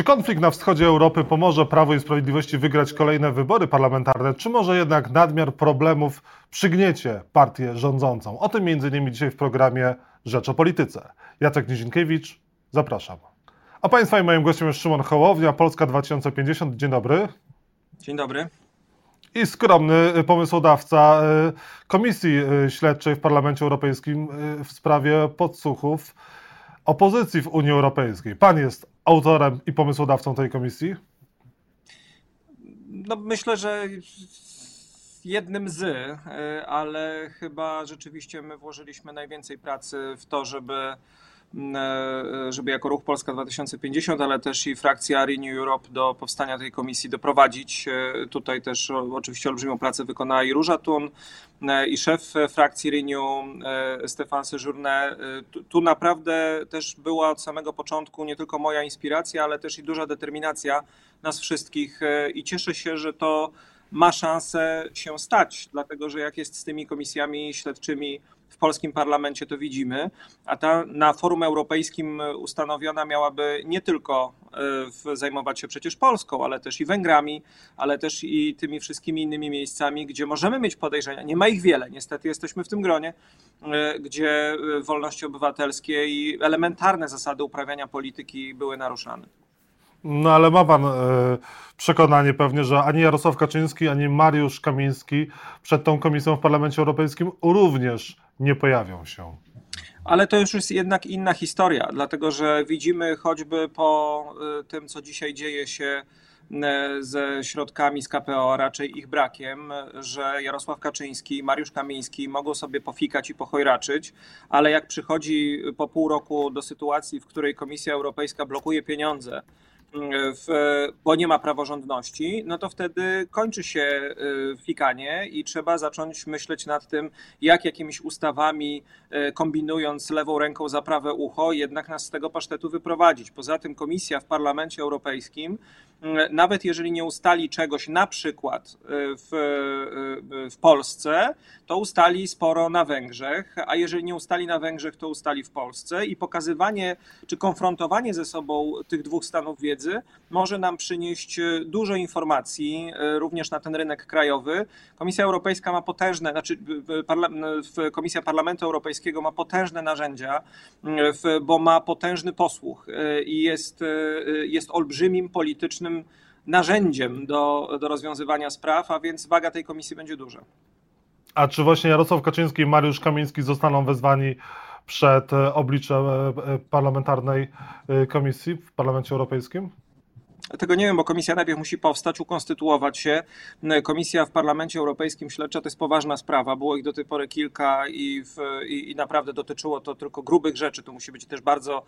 Czy konflikt na wschodzie Europy pomoże Prawu i Sprawiedliwości wygrać kolejne wybory parlamentarne, czy może jednak nadmiar problemów przygniecie partię rządzącą? O tym m.in. dzisiaj w programie Rzecz o Polityce. Jacek Nizinkiewicz, zapraszam. A Państwa i moim gościem jest Szymon Hołownia, Polska 2050. Dzień dobry. Dzień dobry. I skromny pomysłodawca y, Komisji y, Śledczej w Parlamencie Europejskim y, w sprawie podsłuchów opozycji w Unii Europejskiej. Pan jest autorem i pomysłodawcą tej komisji? No, myślę, że jednym z, ale chyba rzeczywiście my włożyliśmy najwięcej pracy w to, żeby żeby jako Ruch Polska 2050, ale też i frakcja Renew Europe do powstania tej komisji doprowadzić. E, tutaj też oczywiście olbrzymią pracę wykonała i Róża Tun, e, i szef frakcji Renew, Stefan Sejourne. Tu naprawdę też była od samego początku nie tylko moja inspiracja, ale też i duża determinacja nas wszystkich i cieszę się, że to ma szansę się stać, dlatego że jak jest z tymi komisjami śledczymi w polskim parlamencie to widzimy, a ta na forum europejskim ustanowiona miałaby nie tylko e, zajmować się przecież Polską, ale też i Węgrami, ale też i tymi wszystkimi innymi miejscami, gdzie możemy mieć podejrzenia. Nie ma ich wiele, niestety jesteśmy w tym gronie, e, gdzie wolności obywatelskie i elementarne zasady uprawiania polityki były naruszane. No ale ma pan e, przekonanie pewnie, że ani Jarosław Kaczyński, ani Mariusz Kamiński przed tą komisją w Parlamencie Europejskim również nie pojawią się. Ale to już jest jednak inna historia, dlatego że widzimy choćby po e, tym, co dzisiaj dzieje się e, ze środkami z KPO, a raczej ich brakiem, że Jarosław Kaczyński i Mariusz Kamiński mogą sobie pofikać i pochojraczyć, ale jak przychodzi po pół roku do sytuacji, w której Komisja Europejska blokuje pieniądze, w, bo nie ma praworządności, no to wtedy kończy się y, fikanie i trzeba zacząć myśleć nad tym, jak jakimiś ustawami, y, kombinując lewą ręką za prawe ucho, jednak nas z tego pasztetu wyprowadzić. Poza tym komisja w Parlamencie Europejskim, nawet jeżeli nie ustali czegoś na przykład w, w Polsce, to ustali sporo na Węgrzech, a jeżeli nie ustali na Węgrzech, to ustali w Polsce i pokazywanie czy konfrontowanie ze sobą tych dwóch stanów wiedzy może nam przynieść e, dużo informacji również na ten rynek krajowy. Komisja Europejska ma potężne, znaczy Komisja Parlamentu Europejskiego ma potężne narzędzia, bo ma potężny posłuch i jest, jest olbrzymim politycznym narzędziem do, do rozwiązywania spraw, a więc waga tej komisji będzie duża. A czy właśnie Jarosław Kaczyński i Mariusz Kamiński zostaną wezwani przed e, oblicze e, e, parlamentarnej komisji w Parlamencie Europejskim? Tego nie wiem, bo komisja najpierw musi powstać, ukonstytuować się. Komisja w Parlamencie Europejskim śledcza to jest poważna sprawa. Było ich do tej pory kilka i, w, i, i, naprawdę dotyczyło to tylko grubych rzeczy. To musi być też bardzo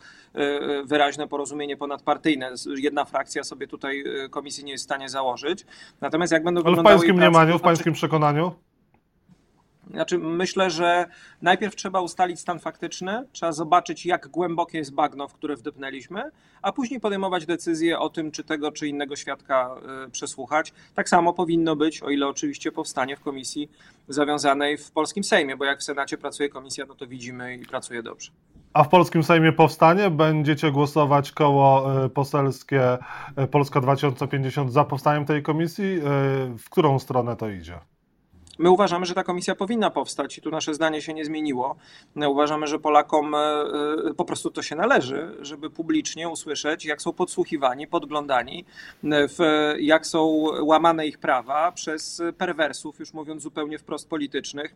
wyraźne porozumienie ponadpartyjne. Jedna frakcja sobie tutaj komisji nie jest w stanie założyć. Natomiast jak będą Ale w pańskim mniemaniu, w pańskim przekonaniu? Znaczy, myślę, że najpierw trzeba ustalić stan faktyczny, trzeba zobaczyć, jak głębokie jest bagno, w które wdepnęliśmy, a później podejmować decyzję o tym, czy tego, czy innego świadka y, przesłuchać. Tak samo powinno być, o ile oczywiście powstanie w komisji zawiązanej w polskim Sejmie, bo jak w Senacie pracuje komisja, no to widzimy i pracuje dobrze. A w polskim Sejmie powstanie? Będziecie głosować koło y, poselskie y, Polska 2050 za powstaniem tej komisji? W którą stronę to idzie? My uważamy, że ta komisja powinna powstać i tu nasze zdanie się nie zmieniło. Uważamy, że Polakom e, e, po prostu to się należy, żeby publicznie usłyszeć, jak są podsłuchiwani, podglądani, w, jak są łamane ich prawa przez perwersów, już mówiąc zupełnie wprost politycznych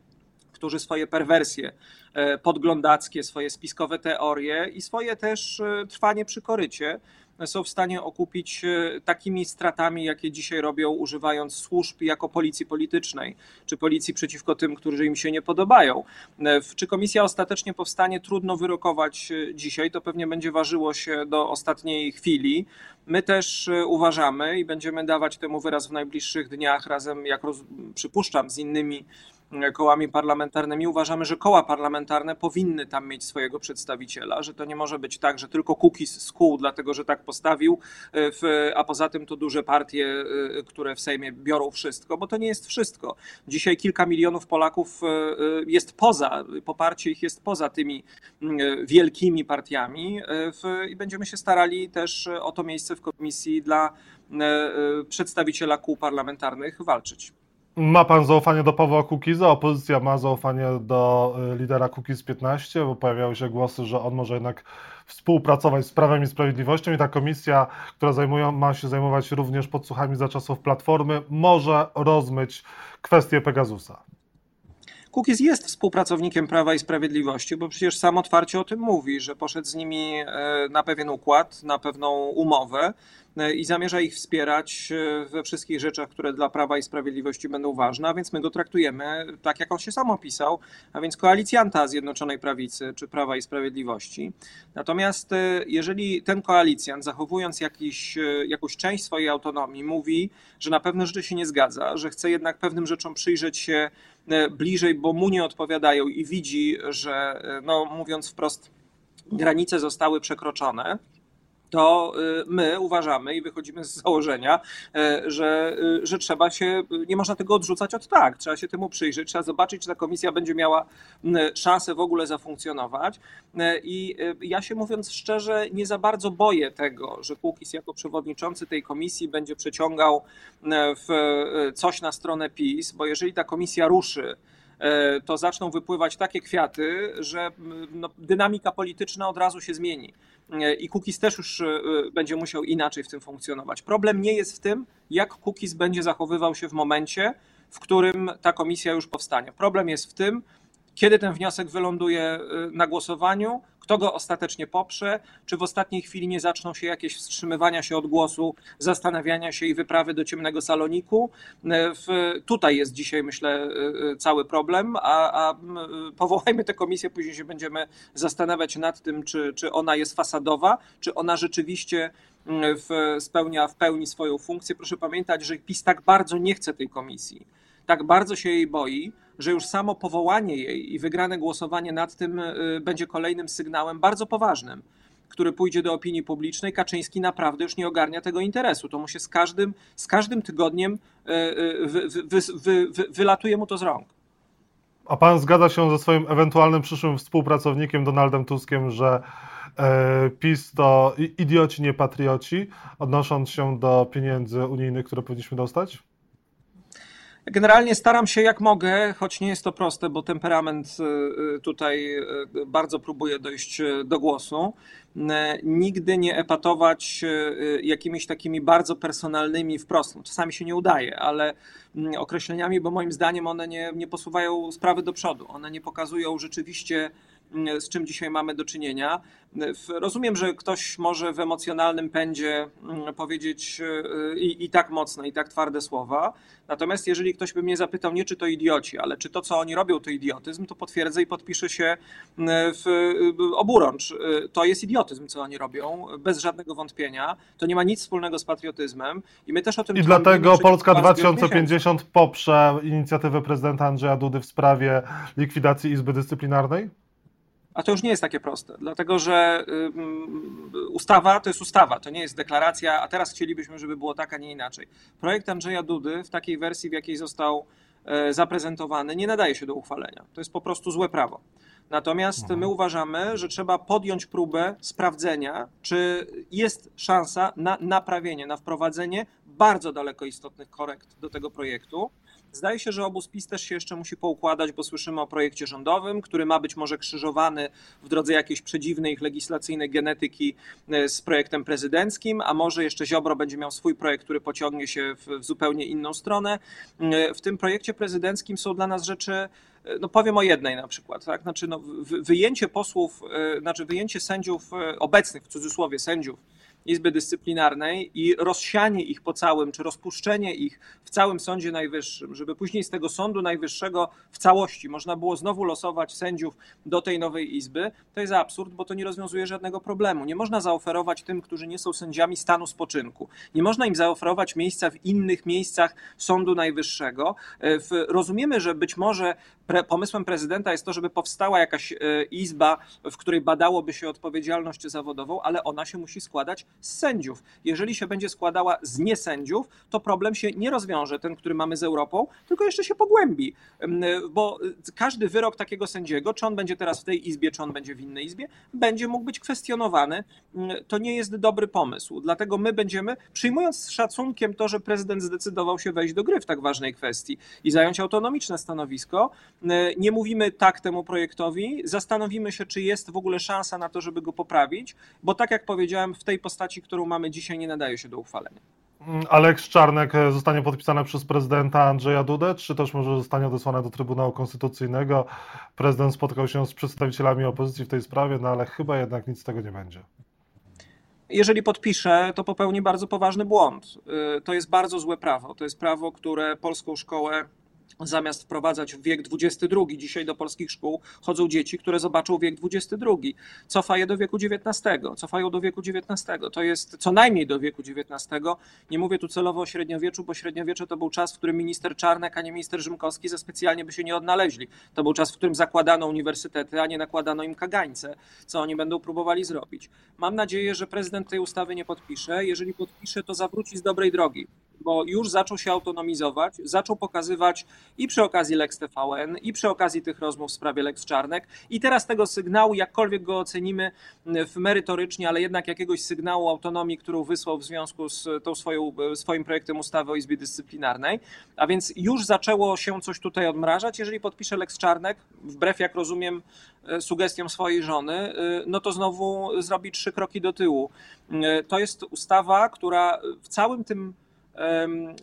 którzy swoje perwersje e, podglądackie, swoje spiskowe teorie i swoje też trwanie przy korycie są w stanie okupić e, takimi stratami, jakie dzisiaj robią, używając służb jako policji politycznej, czy policji przeciwko tym, którzy im się nie podobają. E, czy komisja ostatecznie powstanie, trudno wyrokować e, dzisiaj, to pewnie będzie ważyło się do ostatniej chwili. My też uważamy i będziemy dawać temu wyraz w najbliższych dniach, razem, jak roz, przypuszczam, z innymi kołami parlamentarnymi. Uważamy, że koła parlamentarne powinny tam mieć swojego przedstawiciela, że to nie może być tak, że tylko Kukiz z kół, dlatego że tak postawił, w, a poza tym to duże partie, które w Sejmie biorą wszystko, bo to nie jest wszystko. Dzisiaj kilka milionów Polaków jest poza, poparcie ich jest poza tymi wielkimi partiami i będziemy się starali też o to miejsce w komisji dla przedstawiciela kół parlamentarnych walczyć. Ma pan zaufanie do Pawła Kukiza? Opozycja ma zaufanie do y, lidera Kukiz 15, bo pojawiały się głosy, że on może jednak współpracować z Prawem i Sprawiedliwością i ta komisja, która zajmują, ma się zajmować również podsłuchami za czasów Platformy, może rozmyć kwestię Pegasusa. Kukiz jest współpracownikiem Prawa i Sprawiedliwości, bo przecież sam otwarcie o tym mówi, że poszedł z nimi e, na pewien układ, na pewną umowę i zamierza ich wspierać e, we wszystkich rzeczach, które dla Prawa i Sprawiedliwości będą ważne, a więc my go traktujemy tak, jak on się sam opisał, a więc koalicjanta Zjednoczonej Prawicy czy Prawa i Sprawiedliwości. Natomiast jeżeli ten koalicjant, zachowując jakiś, jakąś część swojej autonomii, mówi, że na pewne rzeczy się nie zgadza, że chce jednak pewnym rzeczom przyjrzeć się E, bliżej, bo mu nie odpowiadają i widzi, że, e, no mówiąc wprost, granice zostały przekroczone, to y, my uważamy i wychodzimy z założenia, e, że, y, że trzeba się, nie można tego odrzucać od tak, trzeba się temu przyjrzeć, trzeba zobaczyć, czy ta komisja będzie miała szansę w ogóle zafunkcjonować. I y, ja się mówiąc szczerze, nie za bardzo boję tego, że Kukis jako przewodniczący tej komisji będzie przeciągał w coś na stronę PiS, bo jeżeli ta komisja ruszy, to zaczną wypływać takie kwiaty, że no, dynamika polityczna od razu się zmieni. E, i cookies też już e, będzie musiał inaczej w tym funkcjonować. Problem nie jest w tym, jak cookies będzie zachowywał się w momencie, w którym ta komisja już powstanie. Problem jest w tym, kiedy ten wniosek wyląduje na głosowaniu, kto go ostatecznie poprze, czy w ostatniej chwili nie zaczną się jakieś wstrzymywania się od głosu, zastanawiania się i wyprawy do ciemnego saloniku. Y, w, tutaj jest dzisiaj, myślę, y, cały problem, a, a powołajmy tę komisję, później się będziemy zastanawiać nad tym, czy, czy ona jest fasadowa, czy ona rzeczywiście w, spełnia w pełni swoją funkcję. Proszę pamiętać, że PiS tak bardzo nie chce tej komisji, tak bardzo się jej boi, że już samo powołanie jej i wygrane głosowanie nad tym y, będzie kolejnym sygnałem bardzo poważnym, który pójdzie do opinii publicznej. Kaczyński naprawdę już nie ogarnia tego interesu. To mu się z każdym, z każdym tygodniem y, y, wy, wy, wy, wylatuje mu to z rąk. A pan zgadza się ze swoim ewentualnym przyszłym współpracownikiem Donaldem Tuskiem, że e, PiS to idioci, nie patrioci, odnosząc się do pieniędzy unijnych, które powinniśmy dostać? Generalnie staram się jak mogę, choć nie jest to proste, bo temperament y, y, tutaj y, bardzo próbuje dojść do głosu. Nigdy nie epatować jakimiś takimi bardzo personalnymi wprost. No, czasami się nie udaje, ale mm, określeniami, bo moim zdaniem one nie, nie posuwają sprawy do przodu. One nie pokazują rzeczywiście z czym dzisiaj mamy do czynienia. Rozumiem, że ktoś może w emocjonalnym pędzie mm, powiedzieć y, i, i, tak mocne, i tak twarde słowa. Natomiast jeżeli ktoś by mnie zapytał, nie czy to idioci, ale czy to, co oni robią, to idiotyzm, to potwierdzę i podpiszę się w y, oburącz. Y, to jest idiotyzm, co oni robią, bez żadnego wątpienia. To nie ma nic wspólnego z patriotyzmem. I my też o tym I dlatego Polska 2050 poprze inicjatywę prezydenta Andrzeja Dudy w sprawie likwidacji Izby Dyscyplinarnej? A to już nie jest takie proste, dlatego że ustawa to jest ustawa, to nie jest deklaracja, a teraz chcielibyśmy, żeby było tak, a nie inaczej. Projekt Andrzeja Dudy w takiej wersji, w jakiej został e, zaprezentowany, nie nadaje się do uchwalenia. To jest po prostu złe prawo. Natomiast my mhm. uważamy, że trzeba podjąć próbę sprawdzenia, czy jest szansa na naprawienie, na wprowadzenie bardzo daleko istotnych korekt do tego projektu. Zdaje się, że obóz PiS też się jeszcze musi poukładać, bo słyszymy o projekcie rządowym, który ma być może krzyżowany w drodze jakiejś przedziwnej ich legislacyjnej genetyki e, z projektem prezydenckim, a może jeszcze Ziobro będzie miał swój projekt, który pociągnie się w, zupełnie inną stronę. E, w tym projekcie prezydenckim są dla nas rzeczy e, no powiem o jednej na przykład, tak? Znaczy no, wyjęcie posłów, znaczy wyjęcie sędziów obecnych, w cudzysłowie sędziów Izby Dyscyplinarnej i rozsianie ich po całym, czy rozpuszczenie ich w całym Sądzie Najwyższym, żeby później z tego Sądu Najwyższego w całości można było znowu losować sędziów do tej nowej Izby, to jest absurd, bo to nie rozwiązuje żadnego problemu. Nie można zaoferować tym, którzy nie są sędziami stanu spoczynku. Nie można im zaoferować miejsca w innych miejscach Sądu Najwyższego. Rozumiemy, że być może pre, pomysłem prezydenta jest to, żeby powstała jakaś e, izba, w której badałoby się odpowiedzialność zawodową, ale ona się musi składać z sędziów. Jeżeli się będzie składała z niesędziów, to problem się nie rozwiąże, ten, który mamy z Europą, tylko jeszcze się pogłębi, bo każdy wyrok takiego sędziego, czy on będzie teraz w tej izbie, czy on będzie w innej izbie, będzie mógł być kwestionowany. To nie jest dobry pomysł. Dlatego my będziemy, przyjmując z szacunkiem to, że prezydent zdecydował się wejść do gry w tak ważnej kwestii i zająć autonomiczne stanowisko, nie mówimy tak temu projektowi, zastanowimy się, czy jest w ogóle szansa na to, żeby go poprawić, bo tak jak powiedziałem, w tej postaci, którą mamy dzisiaj, nie nadaje się do uchwalenia. Aleks Czarnek e, zostanie podpisany przez prezydenta Andrzeja Dudę, czy też może zostanie odesłany do Trybunału Konstytucyjnego? Prezydent spotkał się z przedstawicielami opozycji w tej sprawie, no ale chyba jednak nic z tego nie będzie. Jeżeli podpisze, to popełni bardzo poważny błąd. Y, to jest bardzo złe prawo. To jest prawo, które polską szkołę zamiast wprowadzać wiek XXI, dzisiaj do polskich szkół chodzą dzieci, które zobaczą wiek XXI. Cofa je do wieku XIX, cofają do wieku XIX. To jest co najmniej do wieku XIX. Nie mówię tu celowo o średniowieczu, bo średniowiecze to był czas, w którym minister Czarnek, a nie minister Rzymkowski za specjalnie by się nie odnaleźli. To był czas, w którym zakładano uniwersytety, a nie nakładano im kagańce, co oni będą próbowali zrobić. Mam nadzieję, że prezydent tej ustawy nie podpisze. Jeżeli podpisze, to zawróci z dobrej drogi bo już zaczął się autonomizować, zaczął pokazywać i przy okazji Lex TVN, i przy okazji tych rozmów w sprawie Lex Czarnek. I teraz tego sygnału, jakkolwiek go ocenimy merytorycznie, ale jednak jakiegoś sygnału autonomii, którą wysłał w związku z tą swoją, swoim projektem ustawy o Izbie Dyscyplinarnej. A więc już zaczęło się coś tutaj odmrażać. Jeżeli podpisze Lex Czarnek, wbrew jak rozumiem e, sugestiom swojej żony, e, no to znowu zrobi trzy kroki do tyłu. E, to jest ustawa, która w całym tym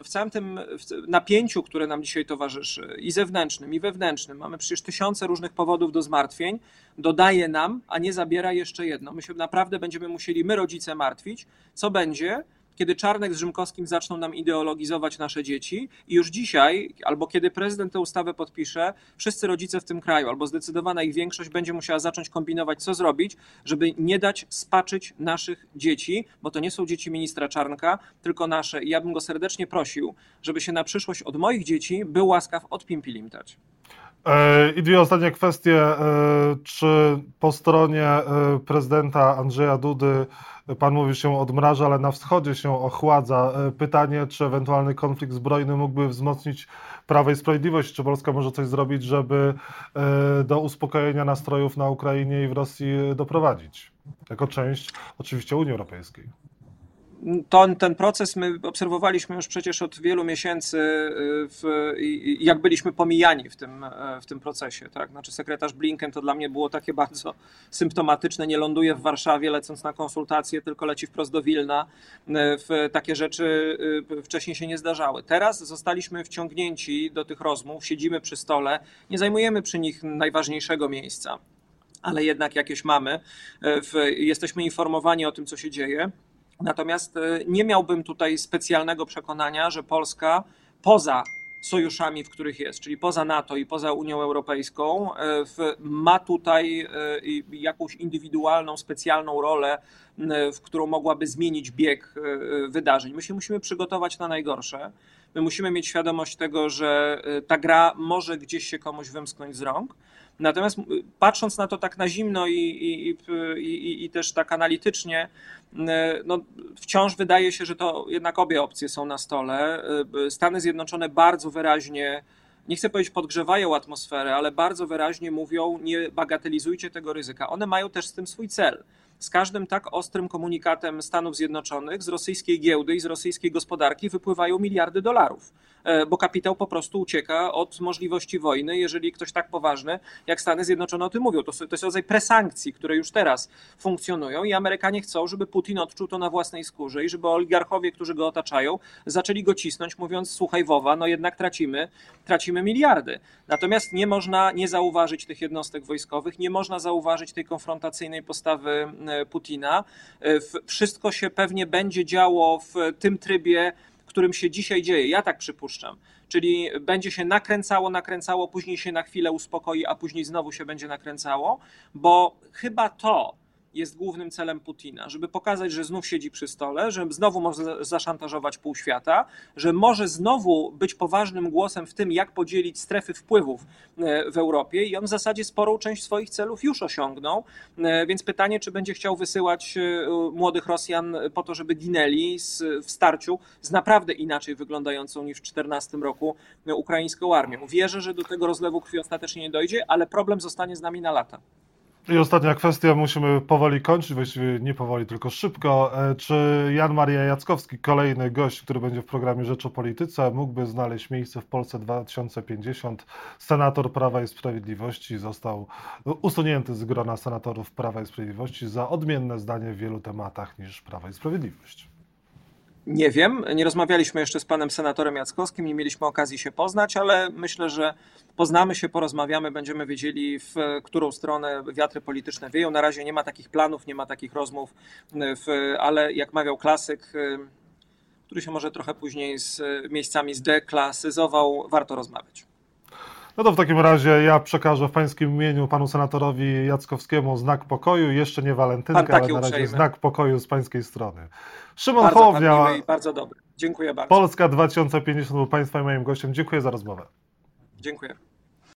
w całym tym napięciu, które nam dzisiaj towarzyszy, i zewnętrznym, i wewnętrznym, mamy przecież tysiące różnych powodów do zmartwień, dodaje nam, a nie zabiera jeszcze jedno. My się naprawdę będziemy musieli, my rodzice, martwić, co będzie, kiedy Czarnek z Rzymkowskim zaczną nam ideologizować nasze dzieci i już dzisiaj, albo kiedy prezydent tę ustawę podpisze, wszyscy rodzice w tym kraju, albo zdecydowana ich większość będzie musiała zacząć kombinować, co zrobić, żeby nie dać spaczyć naszych dzieci, bo to nie są dzieci ministra Czarnka, tylko nasze. I ja bym go serdecznie prosił, żeby się na przyszłość od moich dzieci był łaskaw od dać. E, I dwie ostatnie kwestie. E, czy po stronie e, prezydenta Andrzeja Dudy pan mówi się odmraża, ale na wschodzie się ochładza? Pytanie, czy ewentualny konflikt zbrojny mógłby wzmocnić Prawo i Sprawiedliwość? Czy Polska może coś zrobić, żeby do uspokojenia nastrojów na Ukrainie i w Rosji doprowadzić? Jako część oczywiście Unii Europejskiej to, ten proces my obserwowaliśmy już przecież od wielu miesięcy, y, w, jak byliśmy pomijani w tym, e, w tym procesie. Tak? Znaczy sekretarz Blinken to dla mnie było takie bardzo symptomatyczne. Nie ląduje w Warszawie lecąc na konsultacje, tylko leci wprost do Wilna. E, w, takie rzeczy y, wcześniej się nie zdarzały. Teraz zostaliśmy wciągnięci do tych rozmów, siedzimy przy stole, nie zajmujemy przy nich najważniejszego miejsca, ale jednak jakieś mamy. E, w, jesteśmy informowani o tym, co się dzieje. Natomiast e, nie miałbym tutaj specjalnego przekonania, że Polska poza sojuszami, w których jest, czyli poza NATO i poza Unią Europejską, e, ma tutaj e, jakąś indywidualną, specjalną rolę, w którą mogłaby zmienić bieg wydarzeń. My się musimy przygotować na najgorsze. My musimy mieć świadomość tego, że ta gra może gdzieś się komuś wymsknąć z rąk. Natomiast patrząc na to tak na zimno i, i, i, i też tak analitycznie, no, wciąż wydaje się, że to jednak obie opcje są na stole. Stany Zjednoczone bardzo wyraźnie, nie chcę powiedzieć podgrzewają atmosferę, ale bardzo wyraźnie mówią, nie bagatelizujcie tego ryzyka. One mają też z tym swój cel z każdym tak ostrym komunikatem Stanów Zjednoczonych z rosyjskiej giełdy i z rosyjskiej gospodarki wypływają miliardy dolarów, bo kapitał po prostu ucieka od możliwości wojny, jeżeli ktoś tak poważny jak Stany Zjednoczone o tym mówią. To, to jest rodzaj presankcji, które już teraz funkcjonują i Amerykanie chcą, żeby Putin odczuł to na własnej skórze i żeby oligarchowie, którzy go otaczają, zaczęli go cisnąć, mówiąc: Słuchaj, Wowa, no jednak tracimy, tracimy miliardy. Natomiast nie można nie zauważyć tych jednostek wojskowych, nie można zauważyć tej konfrontacyjnej postawy Putina. Wszystko się pewnie będzie działo w tym trybie, którym się dzisiaj dzieje. Ja tak przypuszczam. Czyli będzie się nakręcało, nakręcało, później się na chwilę uspokoi, a później znowu się będzie nakręcało, bo chyba to jest głównym celem Putina, żeby pokazać, że znów siedzi przy stole, że znowu może zaszantażować pół świata, że może znowu być poważnym głosem w tym, jak podzielić strefy wpływów e, w Europie i on w zasadzie sporą część swoich celów już osiągnął, e, więc pytanie, czy będzie chciał wysyłać e, młodych Rosjan po to, żeby ginęli w starciu z naprawdę inaczej wyglądającą niż w 2014 roku ukraińską armią. Wierzę, że do tego rozlewu krwi ostatecznie nie dojdzie, ale problem zostanie z nami na lata. I ostatnia kwestia, musimy powoli kończyć, właściwie nie powoli, tylko szybko. E, czy Jan Maria Jackowski, kolejny gość, który będzie w programie Rzecz o Polityce, mógłby znaleźć miejsce w Polsce 2050? Senator Prawa i Sprawiedliwości został usunięty z grona senatorów Prawa i Sprawiedliwości za odmienne zdanie w wielu tematach niż Prawa i Sprawiedliwość. Nie wiem, nie rozmawialiśmy jeszcze z panem senatorem Jackowskim, nie mieliśmy okazji się poznać, ale myślę, że poznamy się, porozmawiamy, będziemy wiedzieli, w którą stronę wiatry polityczne wieją. Na razie nie ma takich planów, nie ma takich rozmów, ale jak mawiał klasyk, który się może trochę później z miejscami zdeklasyzował, warto rozmawiać. No to w takim razie ja przekażę w pańskim imieniu panu senatorowi Jackowskiemu znak pokoju. Jeszcze nie walentynkę, ale na razie uprzejmy. znak pokoju z pańskiej strony. Szymon bardzo Hołownia. Bardzo dobry. Dziękuję bardzo. Polska 2050 był państwa i moim gościem. Dziękuję za rozmowę. Dziękuję.